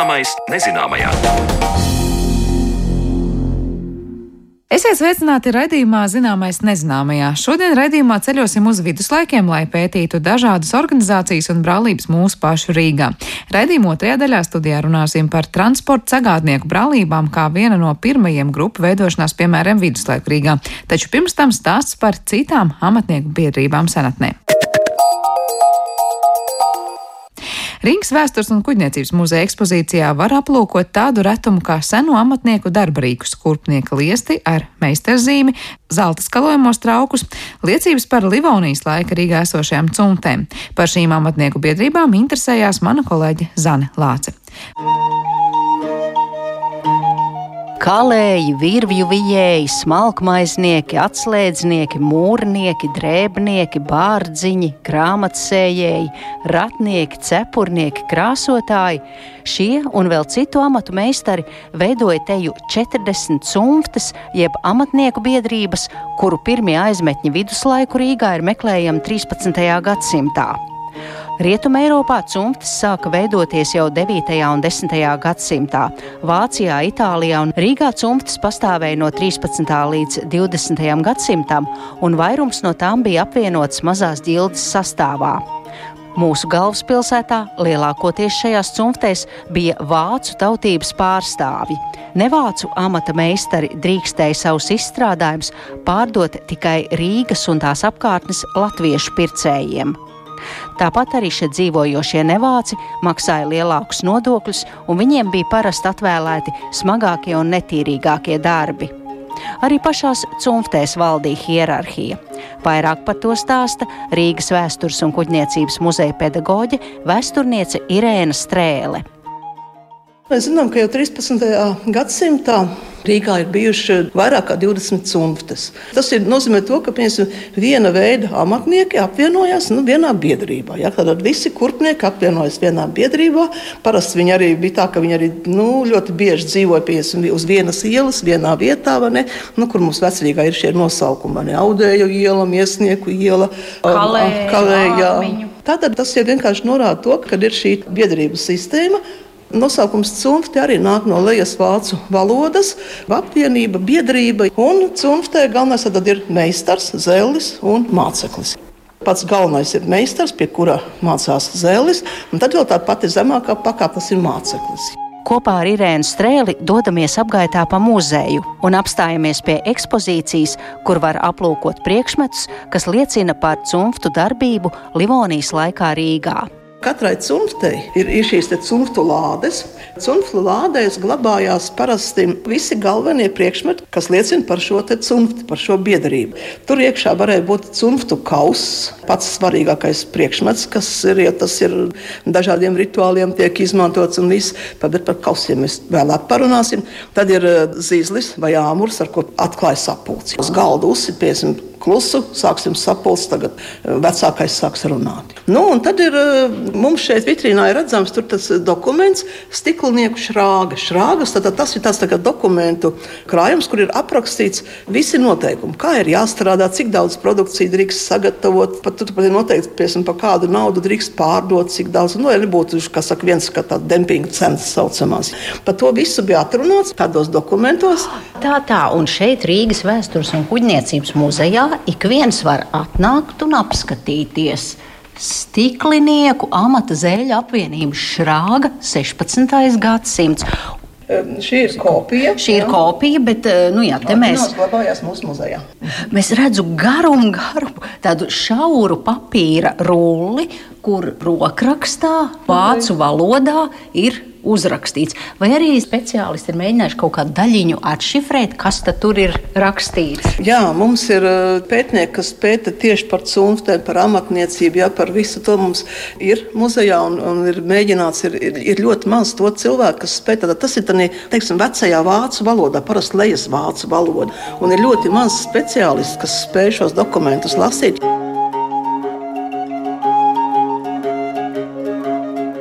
Zināmais nezināmajā. Esiet sveicināti raidījumā Zināmais nezināmajā. Šodien raidījumā ceļosim uz viduslaikiem, lai pētītu dažādas organizācijas un brālības mūsu pašu Rīgā. Raidījuma otrajā daļā studijā runāsim par transporta sagādnieku brālībām kā viena no pirmajiem grupu veidošanās piemēriem viduslaiku Rīgā. Taču pirms tam stāsts par citām amatnieku biedrībām senatnē. Rīgas vēstures un kuģniecības muzeja ekspozīcijā var aplūkot tādu retumu kā senu amatnieku darbarīku skurpnieka liesti ar meistarzīmi, zelta skalojumos traukus, liecības par Livonijas laika Rīgā esošajām cumtēm. Par šīm amatnieku biedrībām interesējās mana kolēģe Zane Lāce. Kalēji, virvju vijēji, smalkmaiznieki, atslēdznieki, mūrnieki, drēbnieki, bārdziņi, grāmatsējēji, ratnieki, cepurnieki, krāsotāji. Šie un vēl citu amatu meistari veidoja teju 40 cumftes, jeb amatnieku biedrības, kuru pirmie aizmetņi viduslaiku Rīgā ir meklējami 13. gadsimtā. Rietumē Eiropā cimtas sāka veidoties jau 9. un 10. gadsimtā. Vācijā, Itālijā un Rīgā cimtas pastāvēja no 13. līdz 20. gadsimtam, un vairums no tām bija apvienotas mazās ģildes sastāvā. Mūsu galvaspilsētā lielākoties šajās cimtēs bija vācu tautības pārstāvji. Nevācu amata meistari drīkstēja savus izstrādājumus pārdot tikai Rīgas un tās apkārtnes latviešu pircējiem. Tāpat arī šeit dzīvojošie nevāci maksāja lielākus nodokļus, un viņiem bija parasti atvēlēti smagākie un netīrīgākie darbi. Arī pašās cimtēs valdīja hierarhija. Vairāk par to stāsta Rīgas vēstures un kuģniecības muzeja pedagoģe, vēsturniece Irēna Strēle. Mēs zinām, ka jau 13. gadsimtā Rīgā ir bijuši vairāk kā 20 cimtas. Tas ir, nozīmē, to, ka viena veida amatnieki apvienojās nu, vienā biedrībā. Ja? Tad visi kurpnieki apvienojas vienā biedrībā. Parasti viņi arī bija tā, ka viņi arī nu, ļoti bieži dzīvoja piemēram, uz vienas ielas, vienā vietā, nu, kur mums vecrīgā ir šie nosaukumi. Ne? Audēju iela, Miesnieku iela, Kalēja. Tātad tas jau vienkārši norāda to, ka ir šī biedrības sistēma. Nosaukums cimfte arī nāk no lejas vācu valodas, apvienība, biedrība. Un cimftē galvenais tad ir meistars, zēlis un māceklis. Pats galvenais ir meistars, pie kura mācās zēlis, un tad vēl tā pati zemākā pakāpe ir māceklis. Kopā ar Irēnu Strēli dodamies apgaitā pa muzeju un apstājamies pie ekspozīcijas, kur var aplūkot priekšmetus, kas liecina par cimftu darbību Livonijas laikā Rīgā. Katrai cimdei ir, ir šīs cimdu lādes. Cimdu lādēs glabājās parasti visi galvenie priekšmeti, kas liecina par šo cimdu, par šo biedrību. Tur iekšā varēja būt cimdu kauss, pats svarīgākais priekšmets, kas ir, ja tas ir dažādiem rituāliem, tiek izmantots un viss. Bet par kausiem mēs vēlāk parunāsim. Tad ir eh, zīslis vai āmurs, ar ko atklāja sapulci. Uz galda uzsipiesim klusu, sāksim sapulst, tagad eh, vecākais sāks runāt. Nu, un tad ir eh, mums šeit vitrīnā ir redzams tas dokuments, stiklnieku šrāga. Šrāgas, tad, tad tas ir tāds tā dokumentu krājums, kur ir aprakstīts visi noteikumi, kā ir jāstrādā, cik daudz produkciju drīkst sagatavot, pat tur pat ir noteikts, piemēram, par kādu naudu drīkst pārdot, cik daudz, nu, lai nebūtu, kā saka, viens, kā tāds dempinga cenas saucamās. Par to visu bija atrunāts tādos dokumentos. Tā, tā, un šeit Rīgas vēstures un kuģniecības muzejā ik viens var atnākt un apskatīties. Stiklinieku amata zēļu apvienības šrāga 16. gadsimts. Šī ir kopija. Šī ir jā. kopija, bet nu, jā, te mēs. Glabājās mūsu muzejā. Mēs redzam garu un garu tādu šauru papīra rulli, kur rokrakstā, vācu valodā ir uzrakstīts. Vai arī speciālisti ir mēģinājuši kaut kādu daļiņu atšifrēt, kas tur ir rakstīts? Jā, mums ir pētnieki, kas pēta tieši par cūnftēm, par amatniecību, jā, par visu to mums ir muzejā un, un ir mēģināts, ir, ir, ir ļoti maz to cilvēku, kas spēj. Tātad tas ir tādā, teiksim, vecajā vācu valodā, parasti lejas vācu valoda. Un ir ļoti maz speciālistu, kas spēj šos dokumentus lasīt.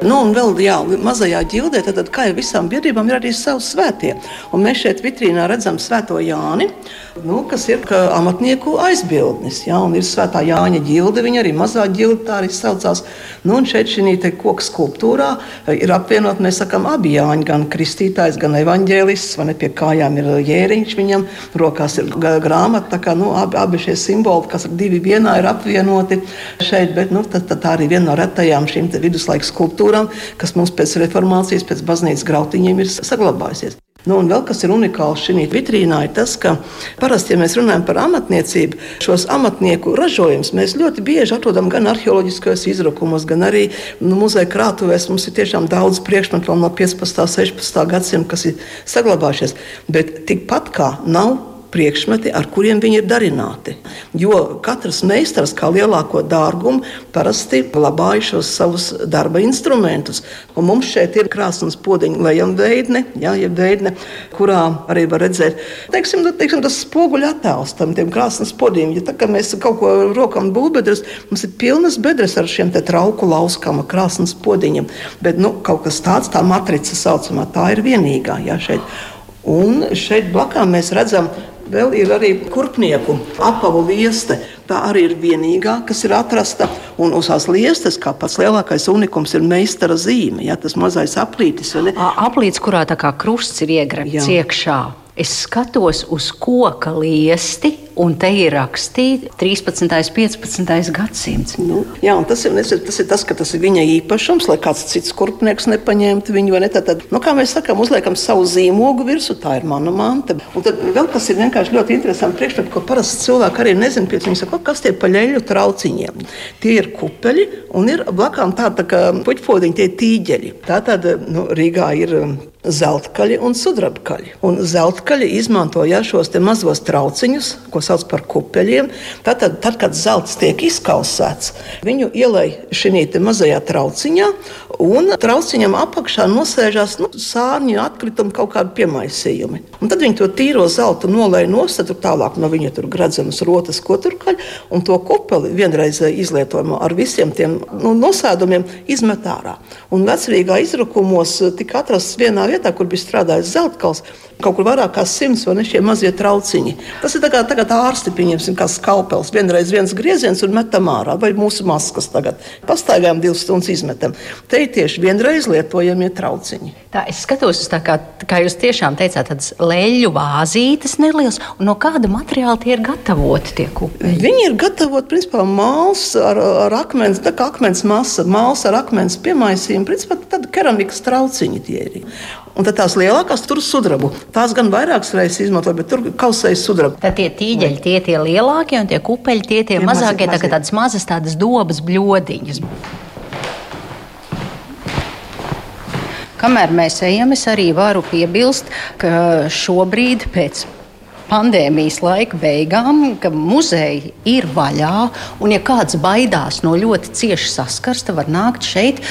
Nu, un vēl jā, mazajā ģildē, tad, tad kā jau visām biedrībām, ir arī savs svētie. Un mēs šeit vitrīnā redzam Svēto Jāni, nu, kas ir amatnieku aizbildnis. Jā, un ir Svētā Jāņa ģilde, viņa arī mazā ģilde tā arī saucās. Nu, un šeit šī koka skulptūrā ir apvienot, mēs sakām, abi Jāņi, gan kristītājs, gan evaņģēlists, vai ne pie kājām ir jēriņš viņam, rokās ir grāmata, tā kā nu, abi, abi šie simboli, kas ir divi vienā, ir apvienoti šeit, bet nu, tad, tad tā arī viena no retajām šīm viduslaiku skulptūrām, kas mums pēc reformācijas, pēc baznīcas grautiņiem ir saglabājusies. Nu, un vēl kas ir unikāls šajā vitrīnā, ir tas, ka parasti, ja mēs runājam par amatniecību, šos amatnieku ražojumus mēs ļoti bieži atrodam gan arheoloģiskajos izrakumos, gan arī nu, muzeja krātuvēs. Mums ir tiešām daudz priekšmetu no 15. un 16. gadsimta, kas ir saglabājušies. Bet tikpat kā nav priekšmeti, ar kuriem viņi ir darināti. Jo katrs meistars, kā lielāko dārgumu, parasti glabāja šos savus darba instrumentus. Un mums šeit ir krāsnes podziņa lejamveidne, ja, veidne, kurā arī var redzēt teiksim, nu, teiksim, tas spoguļu attēls tam krāsnes podziņam. Ja tā kā mēs kaut ko rokam būvbedres, mums ir pilnas bedres ar šiem trauku lauskām, krāsnes podziņam. Bet nu, kaut kas tāds, tā matrica saucamā, tā ir vienīgā. Ja, šeit. Un šeit blakām mēs redzam Vēl ir arī kurpnieku apavu lieste. Tā arī ir vienīgā, kas ir atrasta. Un uz tās liestas, kā pats lielākais unikums, ir meistara zīme. Ja, tas mazais aplītis. Aplītis, kurā tā kā krusts ir iegremts iekšā. Es skatos uz koka liesti, Un te ir rakstīts 13. un 15. gadsimts. Nu, jā, tas ir, tas ir tas, ka tas ir viņa īpašums, lai kāds cits kurpnieks nepaņemtu viņu. Ne? Tad, tad, nu, kā mēs sakām, uzliekam savu zīmogu virsū, tā ir mana manta. Un tad vēl kas ir vienkārši ļoti interesants priekšmets, ko parasti cilvēki arī nezina. Viņi saka, kas tie paļeļu trauciņiem. Tie ir kupeļi un ir blakām tādi tā kā puķpodiņi, tie tīģeļi. Tā tad nu, Rīgā ir um, zeltkaļi un sudrabkaļi. Un zeltkaļi izmanto ja, šos mazos trauciņus, ko sauc par kupeļiem. Tātad, tad, kad zelts tiek izkausēts, viņu ielai šī mazajā trauciņā, un trauciņam apakšā nosēžās nu, sārņu atkritumi, kaut kādi piemaisījumi. Un tad viņi to tīro zeltu nolēja nost, tur tālāk no viņa tur gradzenas rotas, ko tur kaļ, un to kupeli vienreizēji izlietojamo ar visiem tiem nu, nosēdumiem izmet ārā. Un vecrīgā izrakumos tika atrasts vienā vietā, kur bija strādājis zeltkals kaut kur vairāk kā simts vai ne šie mazie trauciņi. Tas ir kā tagad ārsti, pieņemsim, kā skalpels. Vienreiz viens grieziens un metam ārā, vai mūsu maskas tagad. Pastaigājam divas stundas izmetam. Te ir tieši vienreiz lietojamie trauciņi. Tā es skatos tā, kā, kā jūs tiešām teicāt, tādas leļu vāzītes nelielas. No kāda materiāla tie ir gatavoti tie kupeļi? Viņi ir gatavoti, principā, māls ar, ar akmens, tā kā akmens masa, māls ar akmens piemaisījumu. Principā tad keramikas trauciņi tie ir. Un tad tās lielākās tur sudrabu. Tās gan vairākas reizes izmantoja, bet tur kausējas sudraba. Tad tie tīģeļi, tie tie lielākie, un tie kupeļi, tie tie, tie mazākie, mazie, tā, tādas mazas tādas dobas bļodiņas. Kamēr mēs ejam, es arī varu piebilst, ka šobrīd pēc pandēmijas laika beigām, ka muzeji ir vaļā. Un, ja kāds baidās no ļoti cieša saskarsta, var nākt šeit.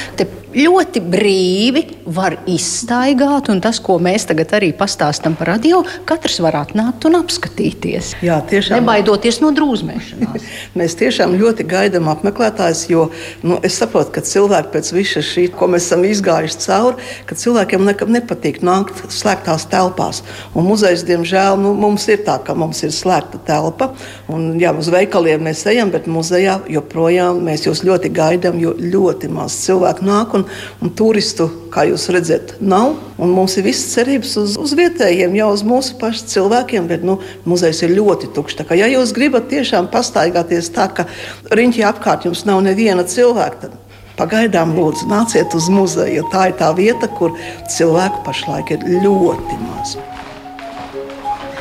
Ļoti brīvi var izstaigāt, un tas, ko mēs tagad arī pastāstām par radio, katrs var atnākt un apskatīties. Jā, tiešām. Nebaidoties no drūzmēšanās. mēs tiešām ļoti gaidām apmeklētājus, jo nu, es saprotu, ka cilvēki pēc visa šī, ko mēs esam izgājuši cauri, ka cilvēkiem nekam nepatīk nākt slēgtās telpās. Un muzejs, diemžēl, nu, mums ir tā, ka mums ir slēgta telpa, un jā, uz veikaliem mēs ejam, bet muzejā joprojām mēs jūs ļoti gaidām, jo ļoti maz cilvēku nāk un, un turistu, kā jūs redzat, nav. Mums ir visas cerības uz, uz vietējiem, jau uz mūsu pašu cilvēkiem, bet nu, muzejs ir ļoti tukšs. Kā, ja jūs gribat tiešām pastaigāties tā, ka riņķī apkārt jums nav neviena cilvēka, tad pagaidām lūdzu nāciet uz muzeju, jo tā ir tā vieta, kur cilvēku pašlaik ir ļoti maz.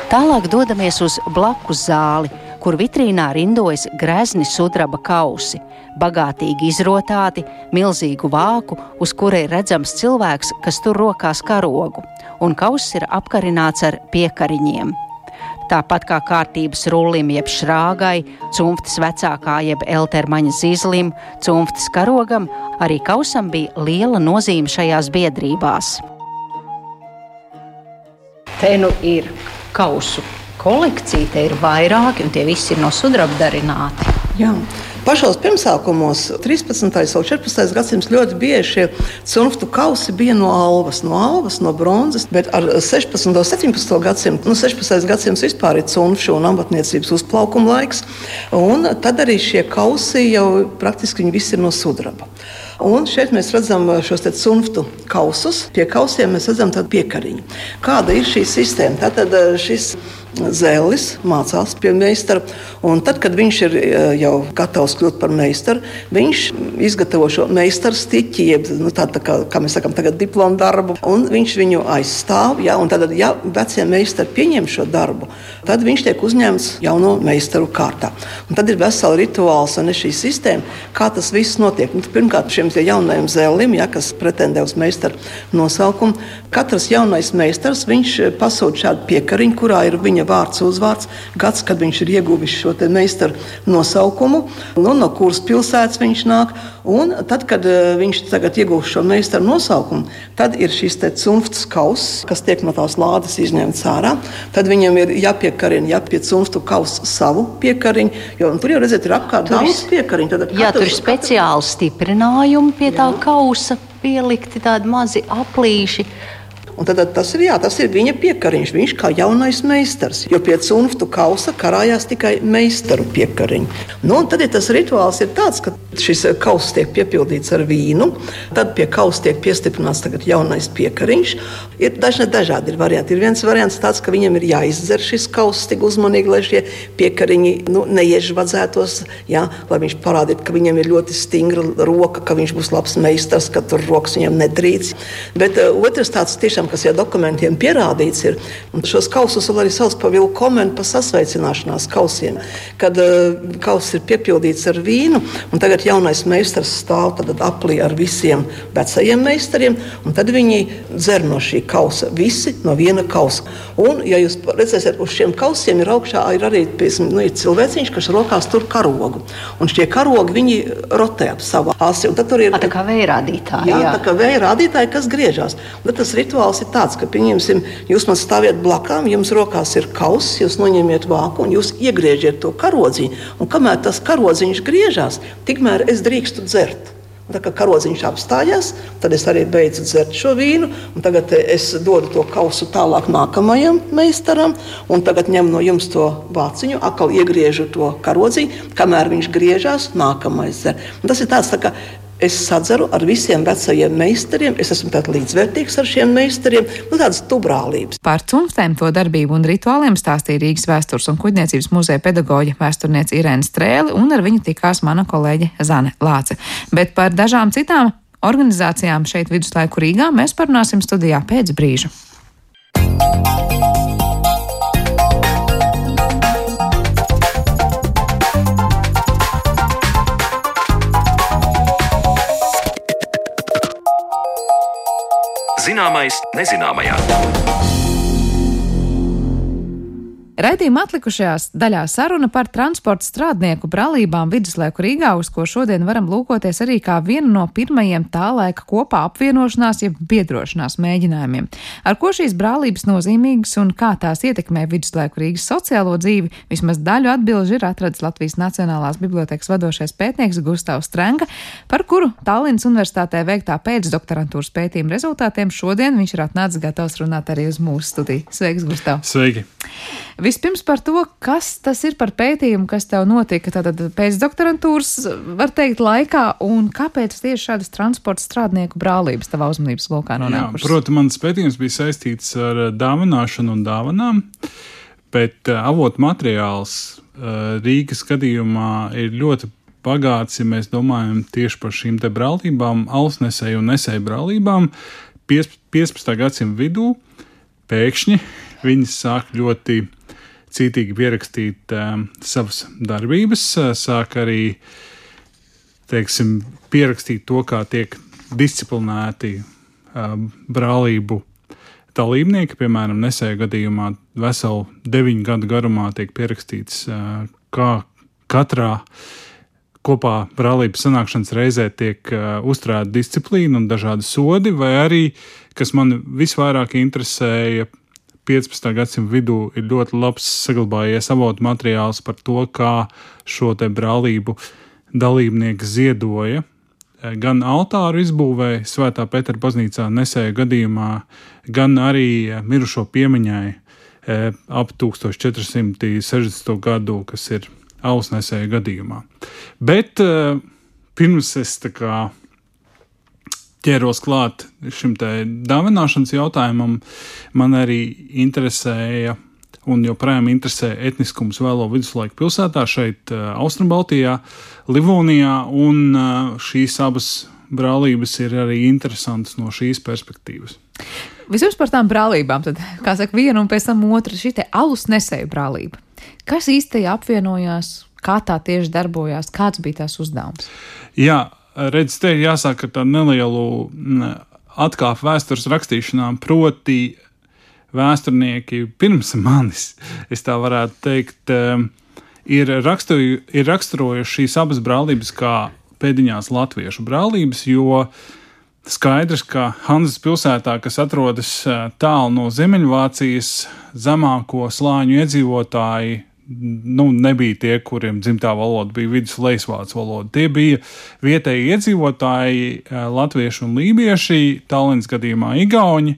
Tālāk dodamies uz blakus zāli kur vitrīnā rindojas grezni sudraba kausi, bagātīgi izrotāti, milzīgu vāku, uz kura ir redzams cilvēks, kas tur rokās karogu, un kauss ir apkarināts ar piekariņiem. Tāpat kā kārtības rullim, jeb šrāgai, cimftas vecākā, jeb eltermaņa zīzlim, cimftas karogam, arī kausam bija liela nozīme šajās biedrībās. Te nu ir kausu kolekcija, te ir vairāki, un tie visi ir no sudraba darināti. Jā, Pašos pirmsākumos, 13. un 14. gadsimts, ļoti bieži šie cunftu kausi bija no alvas, no alvas, no bronzas, bet ar 16. un 17. gadsimtu, nu, 16. gadsimts vispār ir cunfšu un amatniecības uzplaukuma laiks, un tad arī šie kausi jau praktiski visi ir no sudraba. Un šeit mēs redzam šos sunftu kausus. Pie kausiem mēs redzam piekariņu. Kāda ir šī sistēma? Tātad šis Zēlis mācās pie meistara. Tad, kad viņš ir e, jau gatavs kļūt par meistaru, viņš izgatavo šo meistaru stiķi, jeb nu, tā, tā kā, kā mēs sakām, diplomu darbu, un viņš viņu aizstāv. Ja, tad, ja vecie meistari pieņem šo darbu, tad viņš tiek uzņemts jauno meistaru kārtā. Un tad ir vesela rituāls un šī sistēma, kā tas viss notiek. Un, pirmkārt, šiem jaunajiem zēlim, ja, kas pretendē uz meistaru nosaukumu, katrs jaunais meistars pasūta šādu piekariņu, kurā ir viņa vārds, uzvārds, gads, kad viņš ir ieguvis šo meistaru nosaukumu, nu, no kuras pilsētas viņš nāk. Un tad, kad uh, viņš tagad iegūst šo meistaru nosaukumu, tad ir šis cunfts kauss, kas tiek no tās lādes izņemts ārā. Tad viņam ir jāpiekarina, jāpie cunftu kausa savu piekariņu, jo tur jau redzat, ir apkārt tur daudz piekariņu. Tad jā, katrs, tur ir speciāli katrs... stiprinājumi pie jā. tā kausa pielikti tādi mazi aplīši. Un tad tas ir, jā, tas ir viņa piekariņš. Viņš kā jaunais meistars, jo pie cunftu kausa karājās tikai meistaru piekariņi. Nu, tad ja tas rituāls ir tāds, ka šis kauss tiek piepildīts ar vīnu, tad pie kausa tiek piestiprināts jaunais piekariņš. Ir dažne dažādi ir varianti. Ir viens variants tāds, ka viņam ir jāizdzer šis kauss tik uzmanīgi, lai šie piekariņi nu, neiežvadzētos, jā, lai viņš parādītu, ka viņam ir ļoti stingra roka, ka viņš būs labs meistars, ka tur rokas viņam nedrīkst. Bet uh, otrs tāds tiešām kas jau dokumentiem pierādīts ir. Un šos kausus vēl arī sauc par vilkomenu, pa sasveicināšanās kausiem, kad uh, kauss ir piepildīts ar vīnu, un tagad jaunais meistars stāv aplī ar visiem vecajiem meistariem, un tad viņi dzer no šī kausa, visi no viena kausa. Un, ja jūs redzēsiet, uz šiem kausiem ir augšā ir arī piesam, nu, ir cilvēciņš, kas rokās tur karogu. Un šie karogi viņi rotē ap savu asi. Tur ir tā kā vējrādītāji. Jā, jā. tā kā vējrādītāji, kas griežās. Un tas rituāls rituāls ir tāds, ka, pieņemsim, jūs man stāviet blakām, jums rokās ir kauss, jūs noņemiet vāku un jūs iegriežiet to karodziņu. Un kamēr tas karodziņš griežās, tikmēr es drīkstu dzert. Un tā kā karodziņš apstājās, tad es arī beidzu dzert šo vīnu. Tagad es dodu to kausu tālāk nākamajam meistaram, tagad ņemu no jums to vāciņu, atkal iegriežu to karodziņu, kamēr viņš griežās, nākamais dzer. Un tas ir tāds tā kā Es sadzeru ar visiem vecajiem meistariem, es esmu līdzvērtīgs ar šiem meistariem, nu, tādas tubrālības. Par cunftēm, to darbību un rituāliem stāstīja Rīgas vēstures un kuģniecības muzeja pedagoģa vēsturniece Irēna Strēli, un ar viņu tikās mana kolēģe Zane Lāce. Bet par dažām citām organizācijām šeit viduslaiku Rīgā mēs parunāsim studijā pēc brīža. Zināmais nezināmajā. Raidījuma atlikušajās daļā saruna par transporta strādnieku brālībām viduslaiku Rīgā, uz ko šodien varam lūkoties arī kā vienu no pirmajiem tā laika kopā apvienošanās, jeb biedrošanās mēģinājumiem. Ar ko šīs brālības nozīmīgas un kā tās ietekmē viduslaiku Rīgas sociālo dzīvi, vismaz daļu atbilži ir atradis Latvijas Nacionālās bibliotekas vadošais pētnieks Gustavs Strenga, par kuru Tallinas Universitātē veiktā pēcdoktorantūras pētījuma rezultātiem šodien viņš ir atnācis gatavs runāt arī uz mūsu studiju. Sveiks, Gustav! Sveiki! Vispirms par to, kas tas ir par pētījumu, kas tev notika tātad pēc doktorantūras, var teikt, laikā, un kāpēc tieši šādas transporta strādnieku brālības tavā uzmanības lokā nonākušas? Protams, mans pētījums bija saistīts ar eh, dāvināšanu un dāvanām, bet uh, avotu materiāls uh, Rīgas gadījumā ir ļoti bagāts, ja mēs domājam tieši par šīm te brālībām, alsnesēju un nesēju brālībām 15. gadsimta vidū. Pēkšņi viņas sāk ļoti cītīgi pierakstīt uh, savas darbības, uh, sāk arī teiksim, pierakstīt to, kā tiek disciplinēti uh, brālību dalībnieki. Piemēram, nesēju gadījumā veselu deviņu gadu garumā tiek pierakstīts, uh, kā katrā kopā brālības sanākšanas reizē tiek uh, uzturēta disciplīna un dažādi sodi, vai arī, kas man visvairāk interesēja, 15. gadsimta vidū ir ļoti labs saglabājies avotu materiāls par to, kā šo te brālību dalībnieki ziedoja gan altāru izbūvēja Svētā Petra baznīcā nesēja gadījumā, gan arī mirušo piemiņai ap 1460. gadu, kas ir ausnesēja gadījumā. Bet pirms es tā kā ķēros klāt šim dāvināšanas jautājumam, man arī interesēja un joprojām interesē etniskums vēlo viduslaiku pilsētā, šeit Austrumbaltijā, Livonijā, un šīs abas brālības ir arī interesantas no šīs perspektīvas. Vispirms par tām brālībām, tad, kā saka, viena un pēc tam otra šī te alus nesēju brālība. Kas īstenībā apvienojās, kā tā tieši darbojās, kāds bija tās uzdevums? Jā, redz, te jāsāk ar tādu nelielu mm, atkāpu vēstures rakstīšanām, proti vēsturnieki pirms manis, es tā varētu teikt, ir, rakstuju, ir raksturojuši šīs abas brālības kā pēdiņās latviešu brālības, jo skaidrs, ka Hanzas pilsētā, kas atrodas eh, tālu no Ziemeļvācijas, zemāko slāņu iedzīvotāji nu, nebija tie, kuriem dzimtā valoda bija vidusleisvācu valoda. Tie bija vietēji iedzīvotāji, eh, latvieši un lībieši, Tallinas gadījumā Igauni,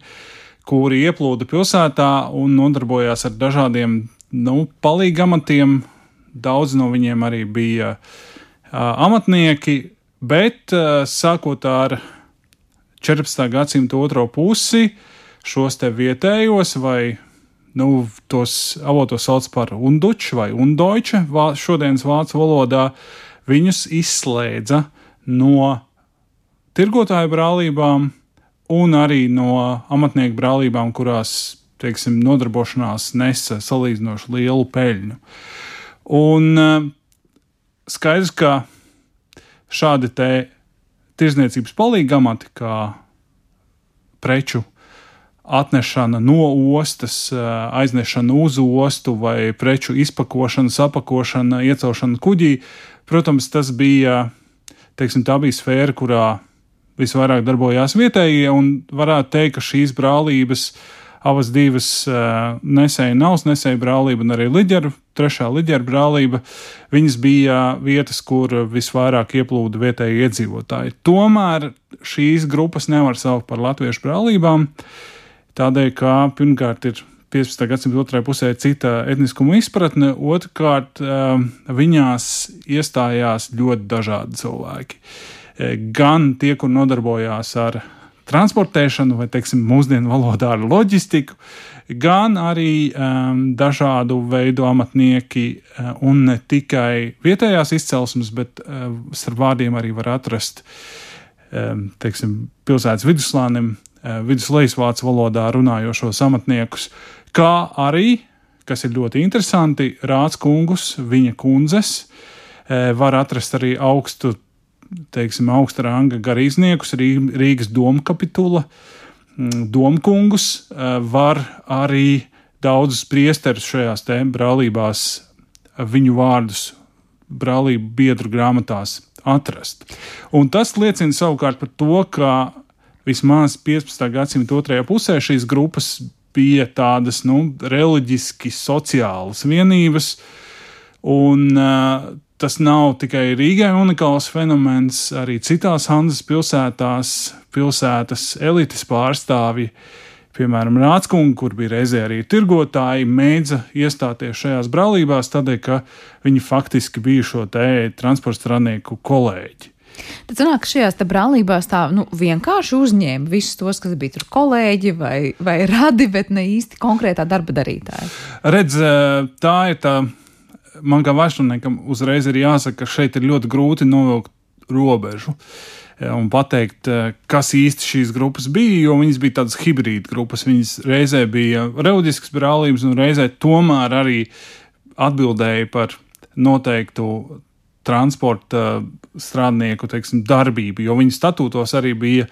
kuri ieplūda pilsētā un nodarbojās ar dažādiem nu, palīgamatiem. Daudz no viņiem arī bija uh, amatnieki, bet uh, sākot ar 14. gadsimta otro pusi, šos te vietējos vai nu, tos avotos sauc par unduču vai undoiču, šodienas vācu valodā, viņus izslēdza no tirgotāju brālībām un arī no amatnieku brālībām, kurās, teiksim, nodarbošanās nesa salīdzinoši lielu peļņu. Un eh, skaidrs, ka šādi te tirzniecības palīgamati, kā preču atnešana no ostas, aiznešana uz ostu vai preču izpakošana, sapakošana, iecelšana kuģī. Protams, tas bija, teiksim, tā bija sfēra, kurā visvairāk darbojās vietējie, un varētu teikt, ka šīs brālības, abas divas nesēja naudas, nesēja brālība un arī liģeru, trešā liģeru brālība, viņas bija vietas, kur visvairāk ieplūda vietējie iedzīvotāji. Tomēr šīs grupas nevar saukt par latviešu brālībām. Uh, Tādēļ, ka pirmkārt ir 15. gadsimta otrajā pusē cita etniskuma izpratne, otrkārt um, viņās iestājās ļoti dažādi cilvēki. E, gan tie, kur nodarbojās ar transportēšanu, vai teiksim, mūsdienu valodā ar loģistiku, gan arī um, dažādu veidu amatnieki, uh, un ne tikai vietējās izcelsmes, bet uh, starp vārdiem arī var atrast um, teiksim, pilsētas vidusslānim Eh, viduslejasvācu valodā runājošos amatniekus, kā arī, kas ir ļoti interesanti, rāds kungus, viņa kundzes, eh, var atrast arī augstu, teiksim, augsta ranga garīdzniekus, Rīgas domkapitula, mm, domkungus, eh, var arī daudzus priesterus šajās te brālībās viņu vārdus brālību biedru grāmatās atrast. Un tas liecina savukārt par to, ka vismaz 15. gadsimta otrajā pusē šīs grupas bija tādas nu, reliģiski sociālas vienības. Un, uh, tas nav tikai Rīgai unikāls fenomens, arī citās Hanzas pilsētās, pilsētas elites pārstāvji, piemēram, Rādskunga, kur bija reizē arī tirgotāji, mēdza iestāties šajās brālībās, tādēļ, ka viņi faktiski bija šo te transporta strādnieku kolēģi. Tad sanāk, ka šajās brālībās tā nu, vienkārši uzņēma visus tos, kas bija tur kolēģi vai, vai radi, bet ne īsti konkrētā darba darītāji. Redz, tā ir tā, man kā vēsturniekam uzreiz ir jāsaka, ka šeit ir ļoti grūti novilkt robežu un pateikt, kas īsti šīs grupas bija, jo viņas bija tādas hibrīda grupas. Viņas reizē bija reliģiskas brālības, un reizē tomēr arī atbildēja par noteiktu transporta strādnieku teiksim, darbību, jo viņu statūtos arī bija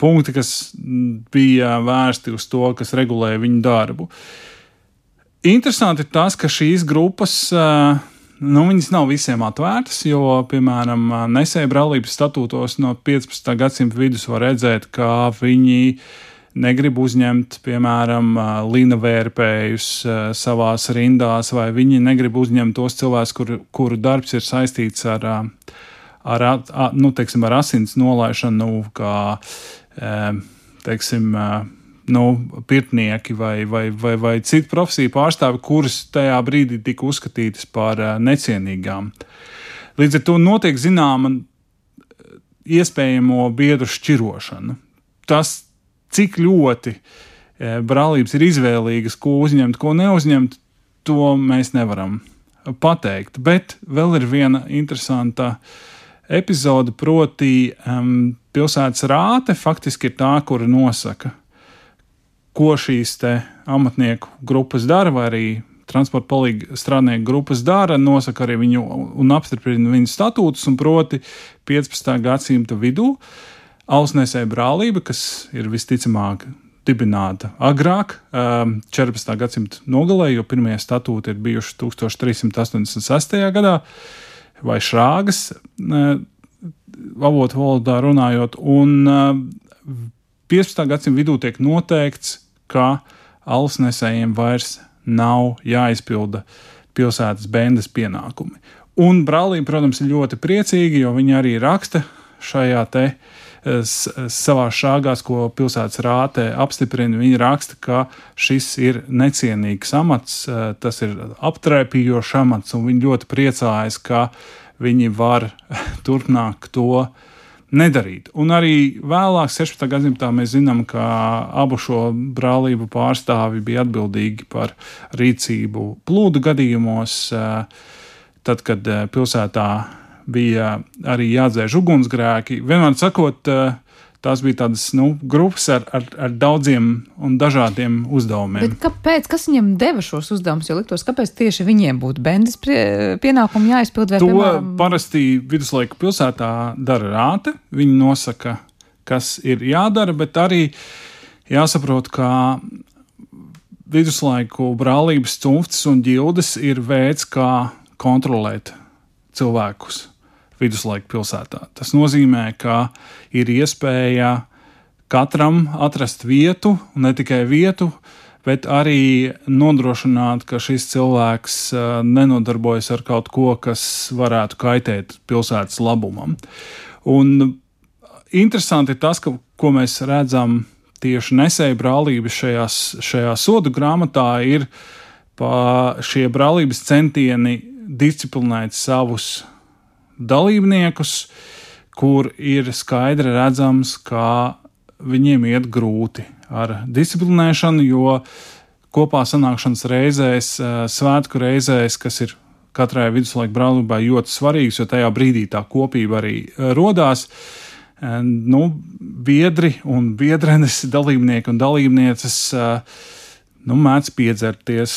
punkti, kas bija vērsti uz to, kas regulēja viņu darbu. Interesanti ir tas, ka šīs grupas nu, nav visiem atvērtas, jo, piemēram, nesēja brālības statūtos no 15. gadsimta vidus var redzēt, ka viņi negrib uzņemt, piemēram, līna vērpējus savās rindās, vai viņi negrib uzņemt tos cilvēkus, kur, kuru darbs ir saistīts ar ar, nu, teiksim, ar asins nolaišanu, kā teiksim, nu, pirtnieki vai, vai, vai, vai citu profesiju pārstāvi, kuras tajā brīdī tika uzskatītas par necienīgām. Līdz ar to notiek zināma iespējamo biedru šķirošana. Tas, cik ļoti brālības ir izvēlīgas, ko uzņemt, ko neuzņemt, to mēs nevaram pateikt. Bet vēl ir viena interesanta epizode, proti, um, pilsētas rāte faktiski ir tā, kura nosaka, ko šīs amatnieku grupas dara, vai arī transporta palīga strādnieku grupas dara, nosaka arī viņu un apstiprina viņu statūtus, un proti 15. gadsimta vidū Ausnesēja brālība, kas ir visticamāk dibināta agrāk, 14. Um, gadsimta nogalē, jo pirmie statūti ir bijuši 1386. gadā, vai šrāgas avotu valodā runājot, un 15. gadsimta vidū tiek noteikts, ka alsnesējiem vairs nav jāizpilda pilsētas bendes pienākumi. Un brālība, protams, ir ļoti priecīga, jo viņi arī raksta šajā te uh, savā šāgās, ko pilsētas rātē apstiprina, viņi raksta, ka šis ir necienīgs amats, eh, tas ir aptrēpījošs amats, un viņi ļoti priecājas, ka viņi var turpmāk to nedarīt. Un arī vēlāk, 16. gadsimtā, mēs zinām, ka abu šo brālību pārstāvi bija atbildīgi par rīcību plūdu gadījumos, eh, tad, kad eh, pilsētā bija arī jādzēš ugunsgrēki. Vienmēr sakot, tās bija tādas nu, grupas ar, ar, ar daudziem un dažādiem uzdevumiem. Bet kāpēc? Kas viņiem deva šos uzdevumus? Jo liktos, kāpēc tieši viņiem būtu bendes pienākumi jāizpild? To piemēram... parasti viduslaiku pilsētā dara rāte. Viņi nosaka, kas ir jādara, bet arī jāsaprot, ka viduslaiku brālības cimds un ģildes ir veids, kā kontrolēt cilvēkus viduslaika pilsētā. Tas nozīmē, ka ir iespēja katram atrast vietu, ne tikai vietu, bet arī nodrošināt, ka šis cilvēks uh, nenodarbojas ar kaut ko, kas varētu kaitēt pilsētas labumam. Un interesanti ir tas, ka, ko mēs redzam tieši nesēju brālības šajās, šajā sodu grāmatā, ir šie brālības centieni disciplinēt savus dalībniekus, kur ir skaidri redzams, ka viņiem iet grūti ar disciplinēšanu, jo kopā sanākšanas reizēs, eh, svētku reizēs, kas ir katrai viduslaika brālībai ļoti svarīgs, jo tajā brīdī tā kopība arī eh, rodās. Eh, nu, biedri un biedrenes, dalībnieki un dalībnieces uh, nu, mēdz piedzerties,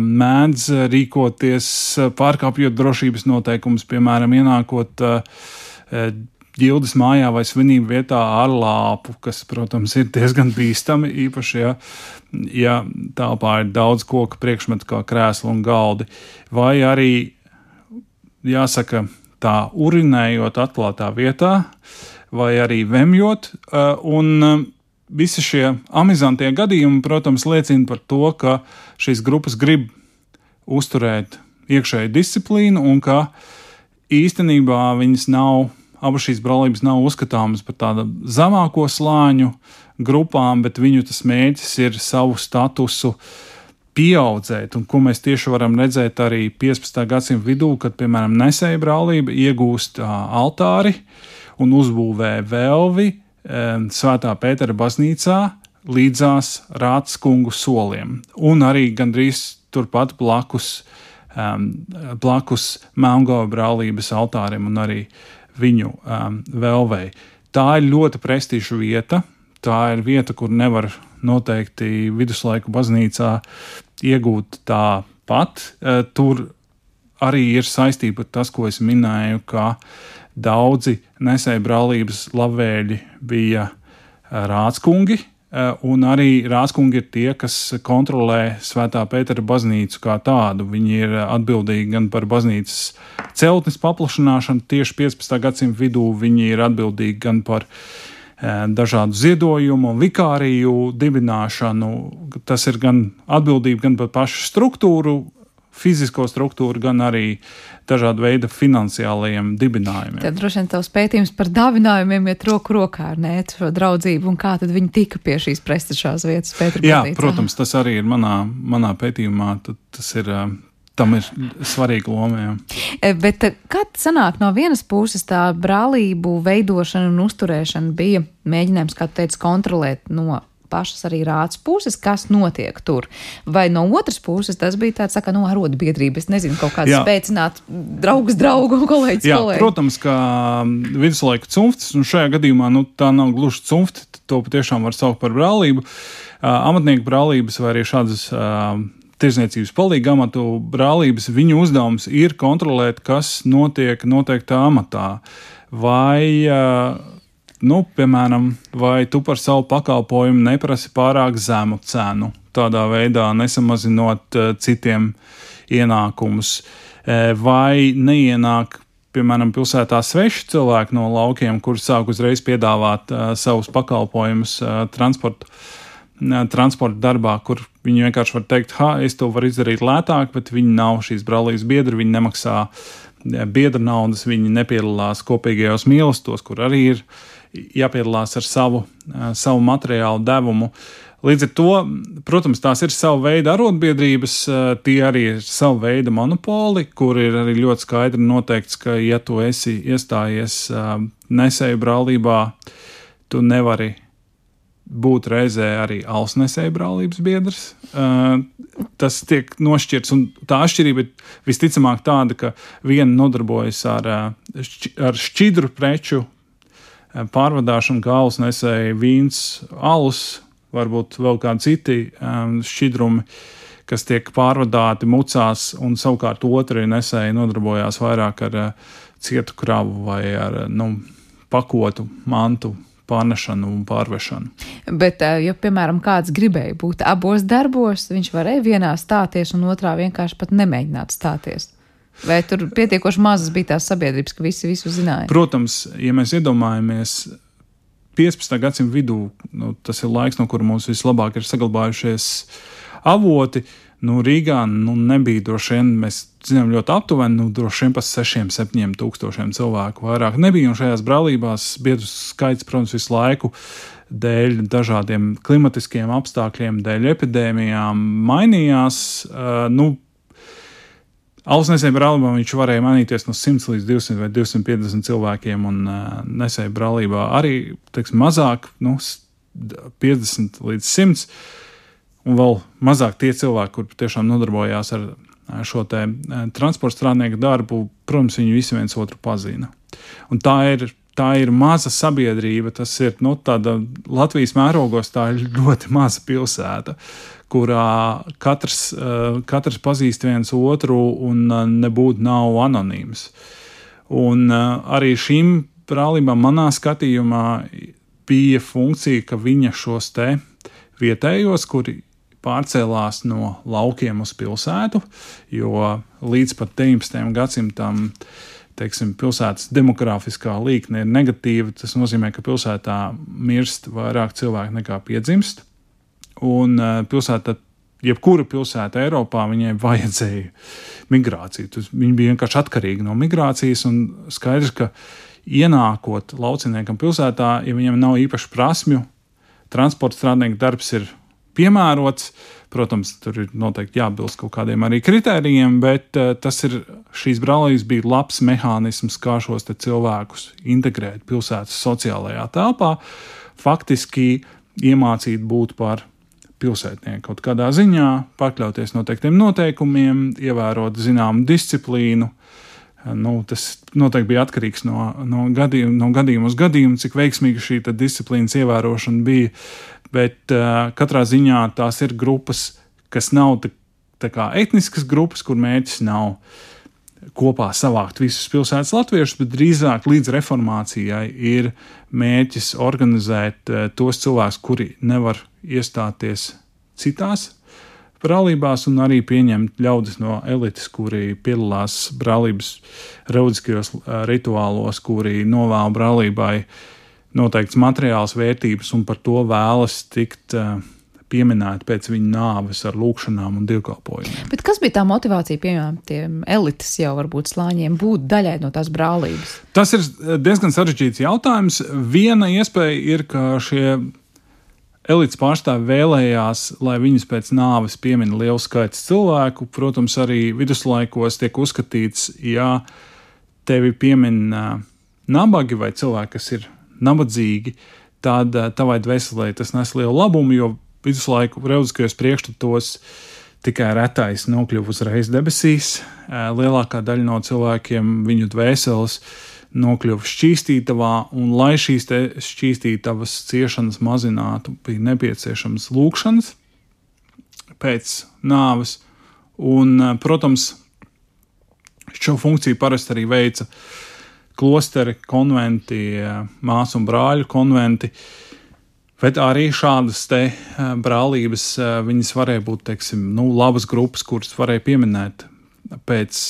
mēdz rīkoties, pārkāpjot drošības noteikumus, piemēram, ienākot ģildes mājā vai svinību vietā ar lāpu, kas, protams, ir diezgan bīstami, īpaši, ja, ja telpā ir daudz koku priekšmetu kā krēsli un galdi, vai arī, jāsaka, tā urinējot atklātā vietā, vai arī vemjot, un visi šie amizantie gadījumi, protams, liecina par to, ka šīs grupas grib uzturēt iekšēju disciplīnu un ka īstenībā viņas nav, abas šīs brālības nav uzskatāmas par tādu zemāko slāņu grupām, bet viņu tas mērķis ir savu statusu pieaudzēt, un ko mēs tieši varam redzēt arī 15. gadsimta vidū, kad, piemēram, nesēja brālība iegūst altāri un uzbūvē velvi, Svētā Pētera baznīcā līdzās Rātskungu soliem, un arī gandrīz turpat blakus, um, blakus Melngova brālības altārim un arī viņu um, velvei. Tā ir ļoti prestiža vieta. Tā ir vieta, kur nevar noteikti viduslaiku baznīcā iegūt tāpat. Uh, tur arī ir saistība ar tas, ko es minēju, ka daudzi nesēju brālības labvēļi bija rādskungi, un arī rādskungi ir tie, kas kontrolē Svētā Pētera baznīcu kā tādu. Viņi ir atbildīgi gan par baznīcas celtnes paplašināšanu, tieši 15. gadsimta vidū viņi ir atbildīgi gan par dažādu ziedojumu un vikāriju dibināšanu. Tas ir gan atbildība gan par pašu struktūru, fizisko struktūru, gan arī dažādu veidu finansiālajiem dibinājumiem. Tad droši vien tavs pētījums par dāvinājumiem iet roku rokā ar šo draudzību un kā tad viņi tika pie šīs prestižās vietas. Pētra Jā, Baznīcā. protams, tas arī ir manā, manā pētījumā. Tas ir, tam ir svarīga loma. Jā. E, Bet e, tas sanāk no vienas puses, tā brālību veidošana un uzturēšana bija mēģinājums, kā tu teici, kontrolēt no pašas arī rāds puses, kas notiek tur. Vai no otras puses tas bija tāds, kā no arotbiedrība, es nezinu, kaut kāds Jā. spēcināt draugus, draugu, kolēģis, Jā, kolēģi. protams, ka viduslaika cimftis, un šajā gadījumā nu, tā nav gluži cimfti, to patiešām var saukt par brālību. Uh, amatnieku brālības vai arī šādas uh, tirzniecības palīga amatu brālības, viņu uzdevums ir kontrolēt, kas notiek noteiktā amatā. Vai, uh, nu, piemēram, vai tu par savu pakalpojumu neprasi pārāk zemu cenu, tādā veidā nesamazinot uh, citiem ienākumus, Eh, vai neienāk piemēram, pilsētā sveši cilvēki no laukiem, kuriem sāk uzreiz piedāvāt uh, savus pakalpojumus uh, transporta, uh, transporta darbā, kur viņi vienkārši var teikt, ha, es to varu izdarīt lētāk, bet viņi nav šīs brālības biedri, viņi nemaksā uh, biedra naudas, viņi nepiedalās kopīgajos mīlestos, kur arī ir jāpiedalās ar savu, savu materiālu devumu. Līdz ar to, protams, tās ir sava veida arotbiedrības, tie arī ir sava veida monopoli, kur ir arī ļoti skaidri noteikts, ka, ja tu esi iestājies nesēju brālībā, tu nevari būt reizē arī alsnesēju brālības biedrs. Tas tiek nošķirts, un tā atšķirība ir visticamāk tāda, ka viena nodarbojas ar, ar šķidru preču pārvadāšanu, kā alsnesēji, vīns, alus, varbūt vēl kādi citi um, šķidrumi, kas tiek pārvadāti mucās, un savukārt otri nesēji nodarbojās vairāk ar uh, cietu kravu vai ar uh, nu, pakotu mantu pārnešanu un pārvešanu. Bet, eh, ja, piemēram, kāds gribēja būt abos darbos, viņš varēja vienā stāties un otrā vienkārši pat nemēģināt stāties. Vai tur pietiekoši mazas bija tās sabiedrības, ka visi visu zināja? Protams, ja mēs iedomājamies 15. gadsimta vidū, nu, tas ir laiks, no kura mums vislabāk ir saglabājušies avoti. Nu, Rīgā nu, nebija droši vien, mēs zinām, ļoti aptuveni, nu, droši vien pa 6, 7 tūkstošiem cilvēku vairāk nebija. Un šajās brālībās biedru skaits, protams, visu laiku dēļ dažādiem klimatiskiem apstākļiem, dēļ epidēmijām mainījās. Uh, nu, Ausnesēju brālībā viņš varēja mainīties no 100 līdz 200 vai 250 cilvēkiem, un uh, nesēju brālībā arī teiks, mazāk, nu, s- d- 50 līdz 100, un vēl mazāk tie cilvēki, kur tiešām nodarbojās ar šo te transporta strādnieku darbu, protams, viņi visi viens otru pazina. Un tā ir, tā ir maza sabiedrība, tas ir nu, Latvijas mērogos, tā ir ļoti maza pilsēta, kurā katrs, eh, katrs pazīst viens otru un eh, nebūtu nav anonīms. Un eh, arī šīm brālībām manā skatījumā bija funkcija, ka viņa šos te vietējos, kuri pārcēlās no laukiem uz pilsētu, jo līdz pat 19. gadsimtam teiksim, pilsētas demogrāfiskā līkne ir negatīva. Tas nozīmē, ka pilsētā mirst vairāk cilvēku nekā piedzimst. Un uh, pilsēta, jebkura pilsēta Eiropā, viņai vajadzēja migrāciju. Tas, viņi bija vienkārši atkarīgi no migrācijas. un Skaidrs, ka ienākot lauciniekam pilsētā, ja viņam nav īpaši prasmju, transporta strādnieku darbs ir piemērots. Protams, tur ir noteikti jābilst kaut kādiem arī kritērijiem, bet uh, tas ir šīs brālības bija labs mehānisms, kā šos cilvēkus integrēt pilsētas sociālajā telpā, faktiski iemācīt būt par pilsētnieku kaut kādā ziņā, pakļauties noteiktiem noteikumiem, ievērot zināmu disciplīnu. Nu, tas noteikti bija atkarīgs no, no, gadījuma, no gadījuma uz gadījumu, cik veiksmīga šī disciplīnas ievērošana bija. Bet uh, katrā ziņā tās ir grupas, kas nav tā, tā kā etniskas grupas, kur mērķis nav kopā savākt visus pilsētas latviešus, bet drīzāk līdz reformācijai ir mērķis organizēt uh, tos cilvēkus, kuri nevar iestāties citās brālībās, un arī pieņemt ļaudis no elites, kuri piedalās brālības reliģiskajos uh, rituālos, kuri novēl brālībai noteikts materiāls vērtības un par to vēlas tikt uh, pieminēti pēc viņa nāves ar lūkšanām un dievkalpojumiem. Bet kas bija tā motivācija, piemēram, tiem elites jau varbūt slāņiem būt daļai no tās brālības? Tas ir diezgan sarežģīts jautājums. Viena iespēja ir, ka šie elites pārstāvji vēlējās, lai viņus pēc nāves piemina liels skaits cilvēku. Protams, arī viduslaikos tiek uzskatīts, ja tevi piemin nabagi vai cilvēki, kas ir nabadzīgi, tad tavai dvēselē tas nes lielu labumu, jo viduslaiku reliģiskajos priekšstatos tikai retais nokļuva uzreiz debesīs. Lielākā daļa no cilvēkiem viņu dvēseles nokļuva šķīstītavā, un lai šīs šķīstītavas ciešanas mazinātu, bija nepieciešams lūkšanas pēc nāves. Un, protams, šo funkciju parasti arī veica klosteri, konventi, māsu un brāļu konventi. Bet arī šādas te brālības, viņas varēja būt, teiksim, nu, labas grupas, kuras varēja pieminēt pēc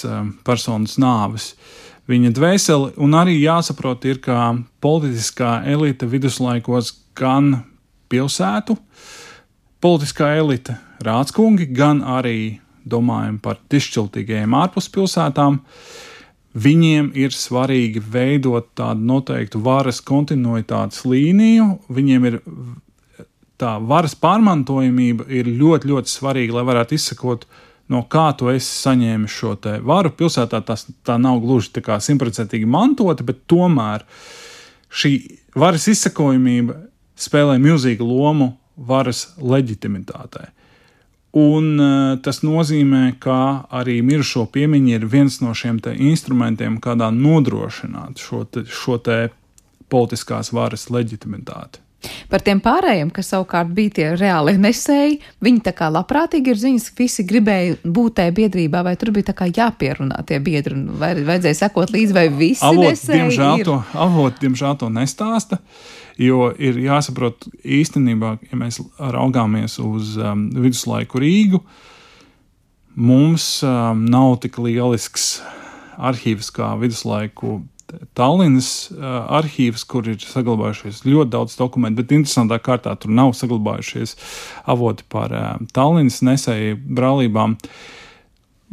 personas nāves. Viņa dvēseli, un arī jāsaprot, ir, ka politiskā elite viduslaikos gan pilsētu, politiskā elite, rādskungi, gan arī domājam par dišķiltīgajiem ārpus pilsētām, viņiem ir svarīgi veidot tādu noteiktu varas kontinuitātes līniju. Viņiem ir tā varas pārmantojamība ir ļoti, ļoti svarīga, lai varētu izsekot, no kā tu esi saņēmis šo varu. Pilsētā tas tā nav gluži tā kā simtprocentīgi mantota, bet tomēr šī varas izsekojamība spēlē milzīgu lomu varas leģitimitātei. Un uh, tas nozīmē, ka arī mirušo piemiņa ir viens no šiem instrumentiem, kādā nodrošināt šo, te, šo te politiskās varas leģitimitāti. Par tiem pārējiem, kas savukārt bija tie reāli nesēji, viņi tā kā labprātīgi ir ziņas, ka visi gribēja būt tajā biedrībā, vai tur bija tā kā jāpierunā tie biedri, vai vajadzēja sekot līdzi, vai visi avot, nesēji diemžēl ir? to, avot, diemžēl to nestāsta. Jo ir jāsaprot, īstenībā, ja mēs raugāmies uz um, viduslaiku Rīgu, mums um, nav tik lielisks arhīvs kā viduslaiku Tallinas uh, arhīvs, kur ir saglabājušies ļoti daudz dokumentu, bet interesantā kārtā tur nav saglabājušies avoti par uh, Tallinas nesēju brālībām.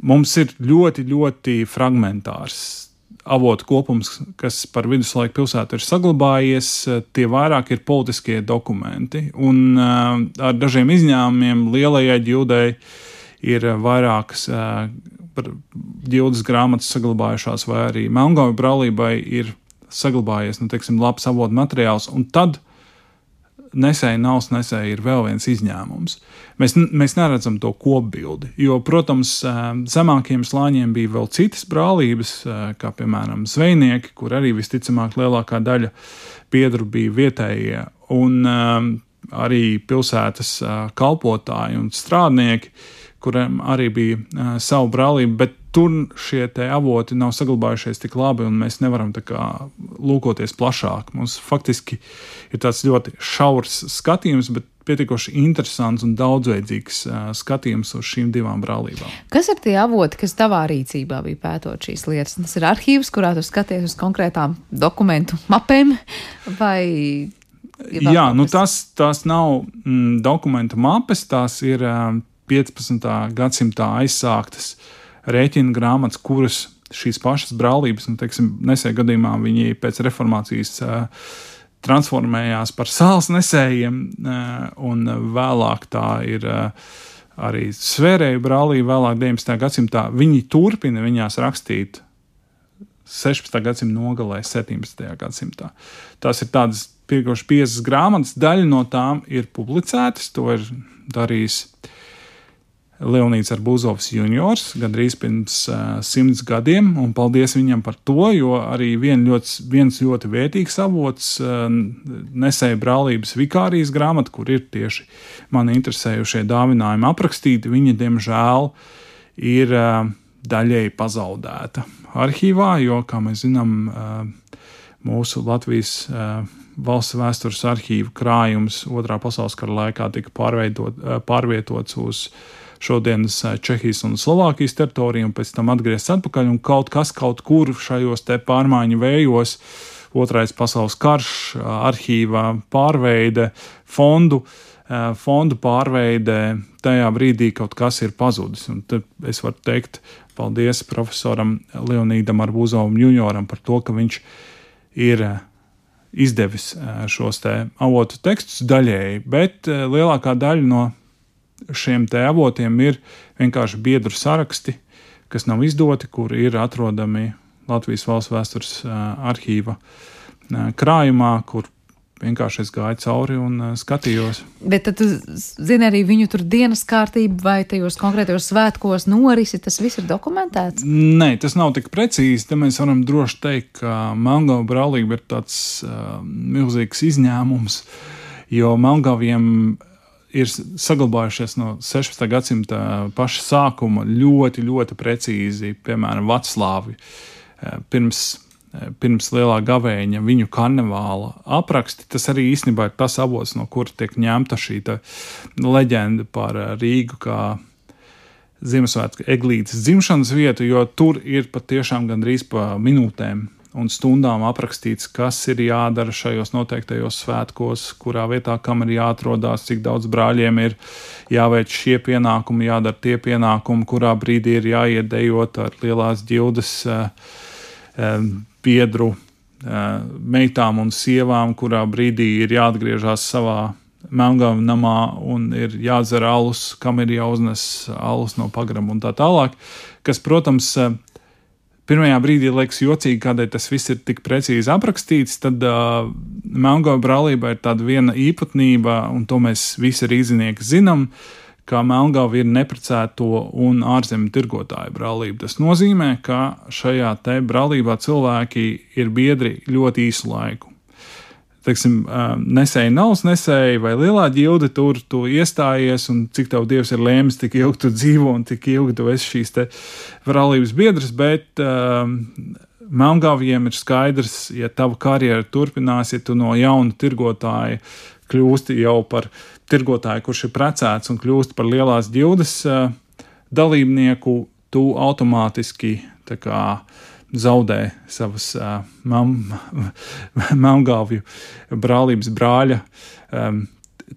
Mums ir ļoti, ļoti fragmentārs avotu kopums, kas par viduslaiku pilsētu ir saglabājies, tie vairāk ir politiskie dokumenti. Un uh, ar dažiem izņēmumiem lielajai ģildei ir vairākas uh, ģildes grāmatas saglabājušās, vai arī Melngāju brālībai ir saglabājies, nu, teiksim, labs avotu materiāls. Un tad nesēja nav nesēja ir vēl viens izņēmums. Mēs, mēs neredzam to kopbildi, jo, protams, zemākiem slāņiem bija vēl citas brālības, kā piemēram zvejnieki, kur arī visticamāk lielākā daļa biedru bija vietējie, un arī pilsētas kalpotāji un strādnieki, kuriem arī bija savu brālību, bet tur šie avoti nav saglabājušies tik labi, un mēs nevaram kā, lūkoties plašāk. Mums faktiski ir tāds ļoti šaurs skatījums, bet pietiekoši interesants un daudzveidīgs uh, skatījums uz šīm divām brālībām. Kas ir tie avoti, kas tavā rīcībā bija pētot šīs lietas? Tas ir arhīvs, kurā tu skaties uz konkrētām dokumentu mapēm vai Jā, nu tas, tas nav mm, dokumentu mapes, tās ir um, 15. gadsimtā aizsāktas rēķina grāmatas, kuras šīs pašas brālības, nu, teiksim, nesēja gadījumā viņi pēc reformācijas uh, transformējās par sāls nesējiem, uh, un vēlāk tā ir uh, arī svērēju brālība, vēlāk 19. gadsimtā. Viņi turpina viņās rakstīt 16. gadsimta nogalē, 17. gadsimtā. Tās ir tādas pietiekoši piecas grāmatas, daļa no tām ir publicētas, to ir darījis uh, Leonīds Arbūzovs juniors gandrīz pirms uh, simts gadiem, un paldies viņam par to, jo arī vien ļoti, viens ļoti vērtīgs avots, uh, nesēja brālības vikārijas grāmata, kur ir tieši mani interesējušie dāvinājumi aprakstīti, viņa diemžēl ir uh, daļēji pazaudēta arhīvā, jo, kā mēs zinām, uh, mūsu Latvijas uh, valsts vēstures arhīva krājums otrā pasaules kara laikā tika pārvietots uz šodienas Čehijas un Slovākijas teritoriju, un pēc tam atgriezties atpakaļ, un kaut kas kaut kur šajos te pārmaiņu vējos, otrais pasaules karš, arhīvā pārveide, fondu fondu pārveidē tajā brīdī kaut kas ir pazudis. Un tad es varu teikt paldies profesoram Leonīdam Arbūzovam junioram par to, ka viņš ir izdevis šos te avotu tekstus daļēji, bet lielākā daļa no šiem te avotiem ir vienkārši biedru saraksti, kas nav izdoti, kur ir atrodami Latvijas valsts vēstures arhīva krājumā, kur vienkārši es gāju cauri un uh, skatījos. Bet tad, zini, arī viņu tur dienas kārtība vai tajos konkrētajos svētkos norisi, tas viss ir dokumentēts? Nē, tas nav tik precīzi. Te mēs varam droši teikt, ka Melngava brālība ir tāds uh, milzīgs izņēmums, jo Melngaviem ir saglabājušies no 16. gadsimta paša sākuma ļoti, ļoti precīzi, piemēram, Vaclāvi. Uh, pirms pirms lielā gavēņa, viņu karnevāla apraksti. Tas arī īstenībā ir tas avots, no kura tiek ņemta šī leģenda par eh, Rīgu kā Ziemassvētku eglītes dzimšanas vietu, jo tur ir patiešām gandrīz pa minūtēm un stundām aprakstīts, kas ir jādara šajos noteiktajos svētkos, kurā vietā kam ir jāatrodas, cik daudz brāļiem ir jāveic šie pienākumi, jādara tie pienākumi, kurā brīdī ir jāiet dejot ar lielās ģildes uh, biedru meitām un sievām, kurā brīdī ir jāatgriežas savā melngāvu namā un ir jādzer alus, kam ir jāuznes alus no pagrama un tā tālāk. Kas, protams, pirmajā brīdī liekas jocīgi, kādēļ tas viss ir tik precīzi aprakstīts, tad uh, melngāvu brālībā ir tāda viena īpatnība, un to mēs visi rīznieki zinām. Ka Melngava ir neprecēto un ārzemju tirgotāju brālība. Tas nozīmē, ka šajā te brālībā cilvēki ir biedri ļoti īsu laiku. Teiksim, nesēji naudas nesēji vai lielā ģilde tur tu iestājies, un cik tev dievs ir lēmis, tik ilgi tu dzīvo un tik ilgi tu esi šīs te brālības biedrs, bet um, Melngāviem ir skaidrs, ja tava karjera turpinās, ja tu no jauna tirgotāja kļūsti jau par tirgotāju, kurš ir precēts un kļūst par lielās ģildes uh, dalībnieku, tu automātiski kā, zaudē savas uh, melngāvju brālības brāļa um,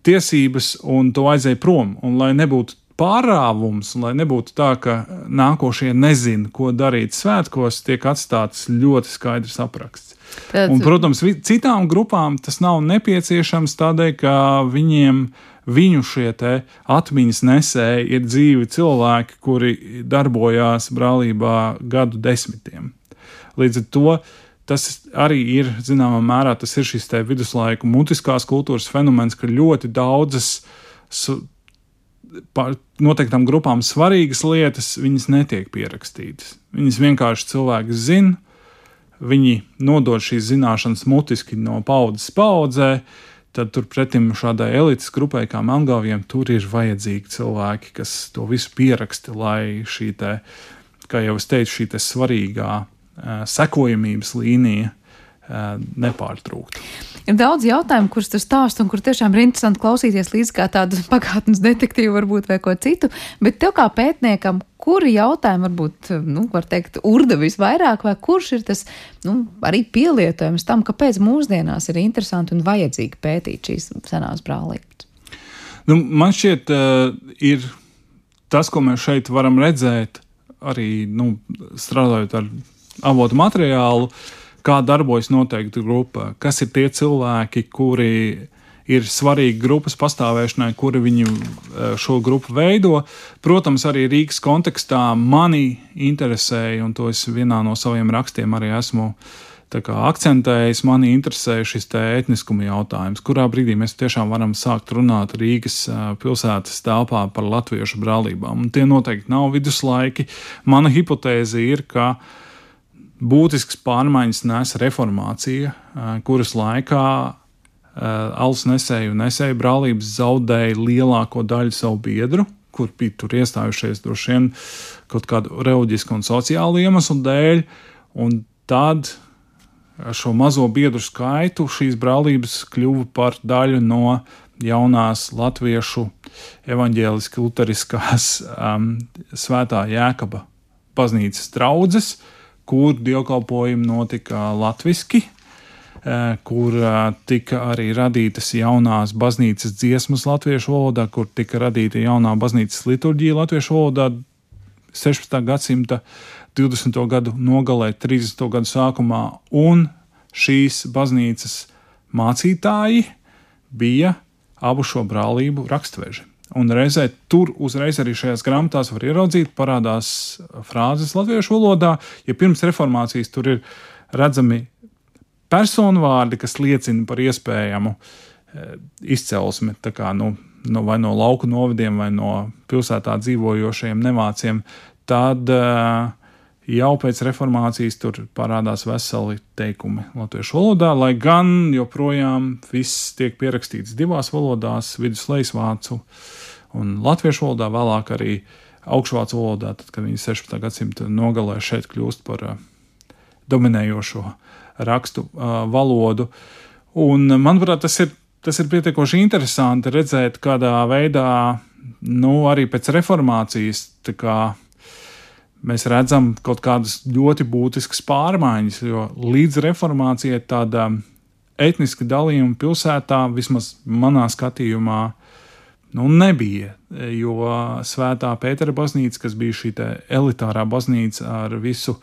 tiesības, un tu aizēji prom. Un, lai nebūtu pārāvums, lai nebūtu tā, ka nākošie nezina, ko darīt svētkos, tiek atstāts ļoti skaidrs apraksts. Tad... Un, protams, citām grupām tas nav nepieciešams tādēļ, ka viņiem viņu šie atmiņas nesēji ir dzīvi cilvēki, kuri darbojās brālībā gadu desmitiem. Līdz ar to tas arī ir, zināmā mērā, tas ir šis viduslaiku mutiskās kultūras fenomens, ka ļoti daudzas noteiktām grupām svarīgas lietas, viņas netiek pierakstītas. Viņas vienkārši cilvēki zina, viņi nodod šīs zināšanas mutiski no paudzes paudzē, tad turpretim šādai elites grupai kā Melngāviem tur ir vajadzīgi cilvēki, kas to visu pieraksta, lai šī te, kā jau es teicu, šī te svarīgā sekojamības līnija nepārtrūkt. Ir daudz jautājumu, kurus tu stāst, un kur tiešām ir interesanti klausīties līdz kā tādu pagātnes detektīvu, varbūt vai ko citu. Bet tev kā pētniekam, kuri jautājumi varbūt, nu, var teikt, urda visvairāk, vai kurš ir tas, nu, arī pielietojums tam, kāpēc mūsdienās ir interesanti un vajadzīgi pētīt šīs senās brālības? Nu, man šķiet, uh, ir tas, ko mēs šeit varam redzēt, arī nu, strādājot ar avotu materiālu. Kā darbojas noteikta grupa, kas ir tie cilvēki, kuri ir svarīgi grupas pastāvēšanai, kuri viņu eh, šo grupu veido. Protams, arī Rīgas kontekstā mani interesēja, un to es vienā no saviem rakstiem arī esmu akcentējis, mani interesē šis etniskuma jautājums, kurā brīdī mēs tiešām varam sākt runāt Rīgas eh, pilsētas telpā par latviešu brālībām. Un tie noteikti nav viduslaiki. Mana hipotēze ir, ka uh, būtisks pārmaiņas nes reformācija, kuras laikā alus nesēju un nesēju brālības zaudēja lielāko daļu savu biedru, kur bija tur iestājušies droši vien kaut kādu reliģisku un sociālu iemeslu dēļ, un tad šo mazo biedru skaitu šīs brālības kļuva par daļu no jaunās latviešu evaņģēliski luteriskās um, svētā jēkaba baznīcas draudzes, uh, kur dievkalpojumi notika latviski. kur tika arī radītas jaunās baznīcas dziesmas latviešu valodā, kur tika radīta jaunā baznīcas liturģija latviešu valodā 16. gadsimta 20. gadu nogalē, 30. gadu sākumā, un šīs baznīcas mācītāji bija abu šo brālību rakstveži. Un reizē tur uzreiz arī šajās grāmatās var ieraudzīt, parādās frāzes latviešu valodā, ja pirms reformācijas tur ir redzami personu vārdi, kas liecina par iespējamu eh, izcelsmi, kā, nu, no, vai no lauku novadiem, vai no pilsētā dzīvojošiem nemāciem, tad uh, jau pēc reformācijas tur parādās veseli teikumi latviešu valodā, lai gan joprojām viss tiek pierakstīts divās valodās, viduslejas vācu un latviešu valodā, vēlāk arī augšvācu valodā, tad, kad viņi 16. gadsimta nogalē šeit kļūst par uh, dominējošo rakstu uh, valodu. Un, manuprāt, tas ir, tas ir pietiekoši interesanti redzēt, kādā veidā, nu, arī pēc reformācijas, tā kā mēs redzam kaut kādas ļoti būtiskas pārmaiņas, jo līdz reformācijai tāda etniska dalījuma pilsētā, vismaz manā skatījumā, nu, nebija. Jo Svētā Pētera baznīca, kas bija šī elitārā baznīca ar visu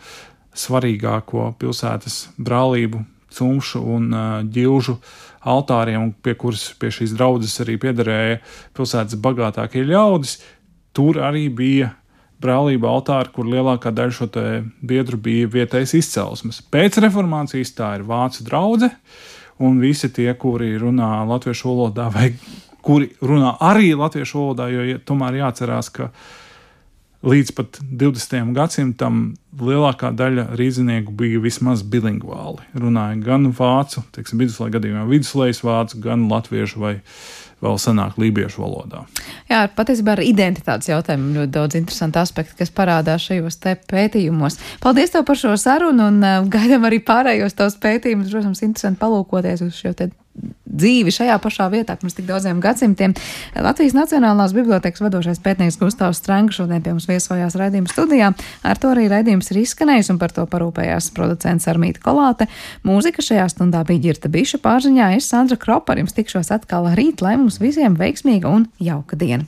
svarīgāko pilsētas brālību, cumšu un ģilžu altāriem, pie kuras pie šīs draudzes arī piederēja pilsētas bagātākie ļaudis, tur arī bija brālība altāri, kur lielākā daļa šo biedru bija vietējais izcelsmes. Pēc reformācijas tā ir vācu draudzene, un visi tie, kuri runā latviešu valodā, vai kuri runā arī latviešu valodā, jo ja, tomēr jāatcerās, ka līdz pat 20. gadsimtam lielākā daļa rīznieku bija vismaz bilingvāli. Runāja gan vācu, teiksim, viduslaika gadījumā viduslaikas vācu, gan latviešu vai vēl senāk lībiešu valodā. Jā, patiesībā ar identitātes jautājumiem ļoti daudz interesantu aspektu, kas parādās šajos te pētījumos. Paldies tev par šo sarunu un uh, gaidām arī pārējos tos pētījumus. Protams, interesanti palūkoties uz šo te dzīvi šajā pašā vietā pirms tik daudziem gadsimtiem. Latvijas Nacionālās bibliotekas vadošais pētnieks Gustavs Strangs šodien pie mums viesojās raidījuma studijā. Ar to arī raidījums ir izskanējis un par to parūpējās producents Armīta Kolāte. Mūzika šajā stundā bija ģirta biša pārziņā. Es Sandra Kropa ar jums tikšos atkal rīt, lai mums visiem veiksmīga un jauka diena.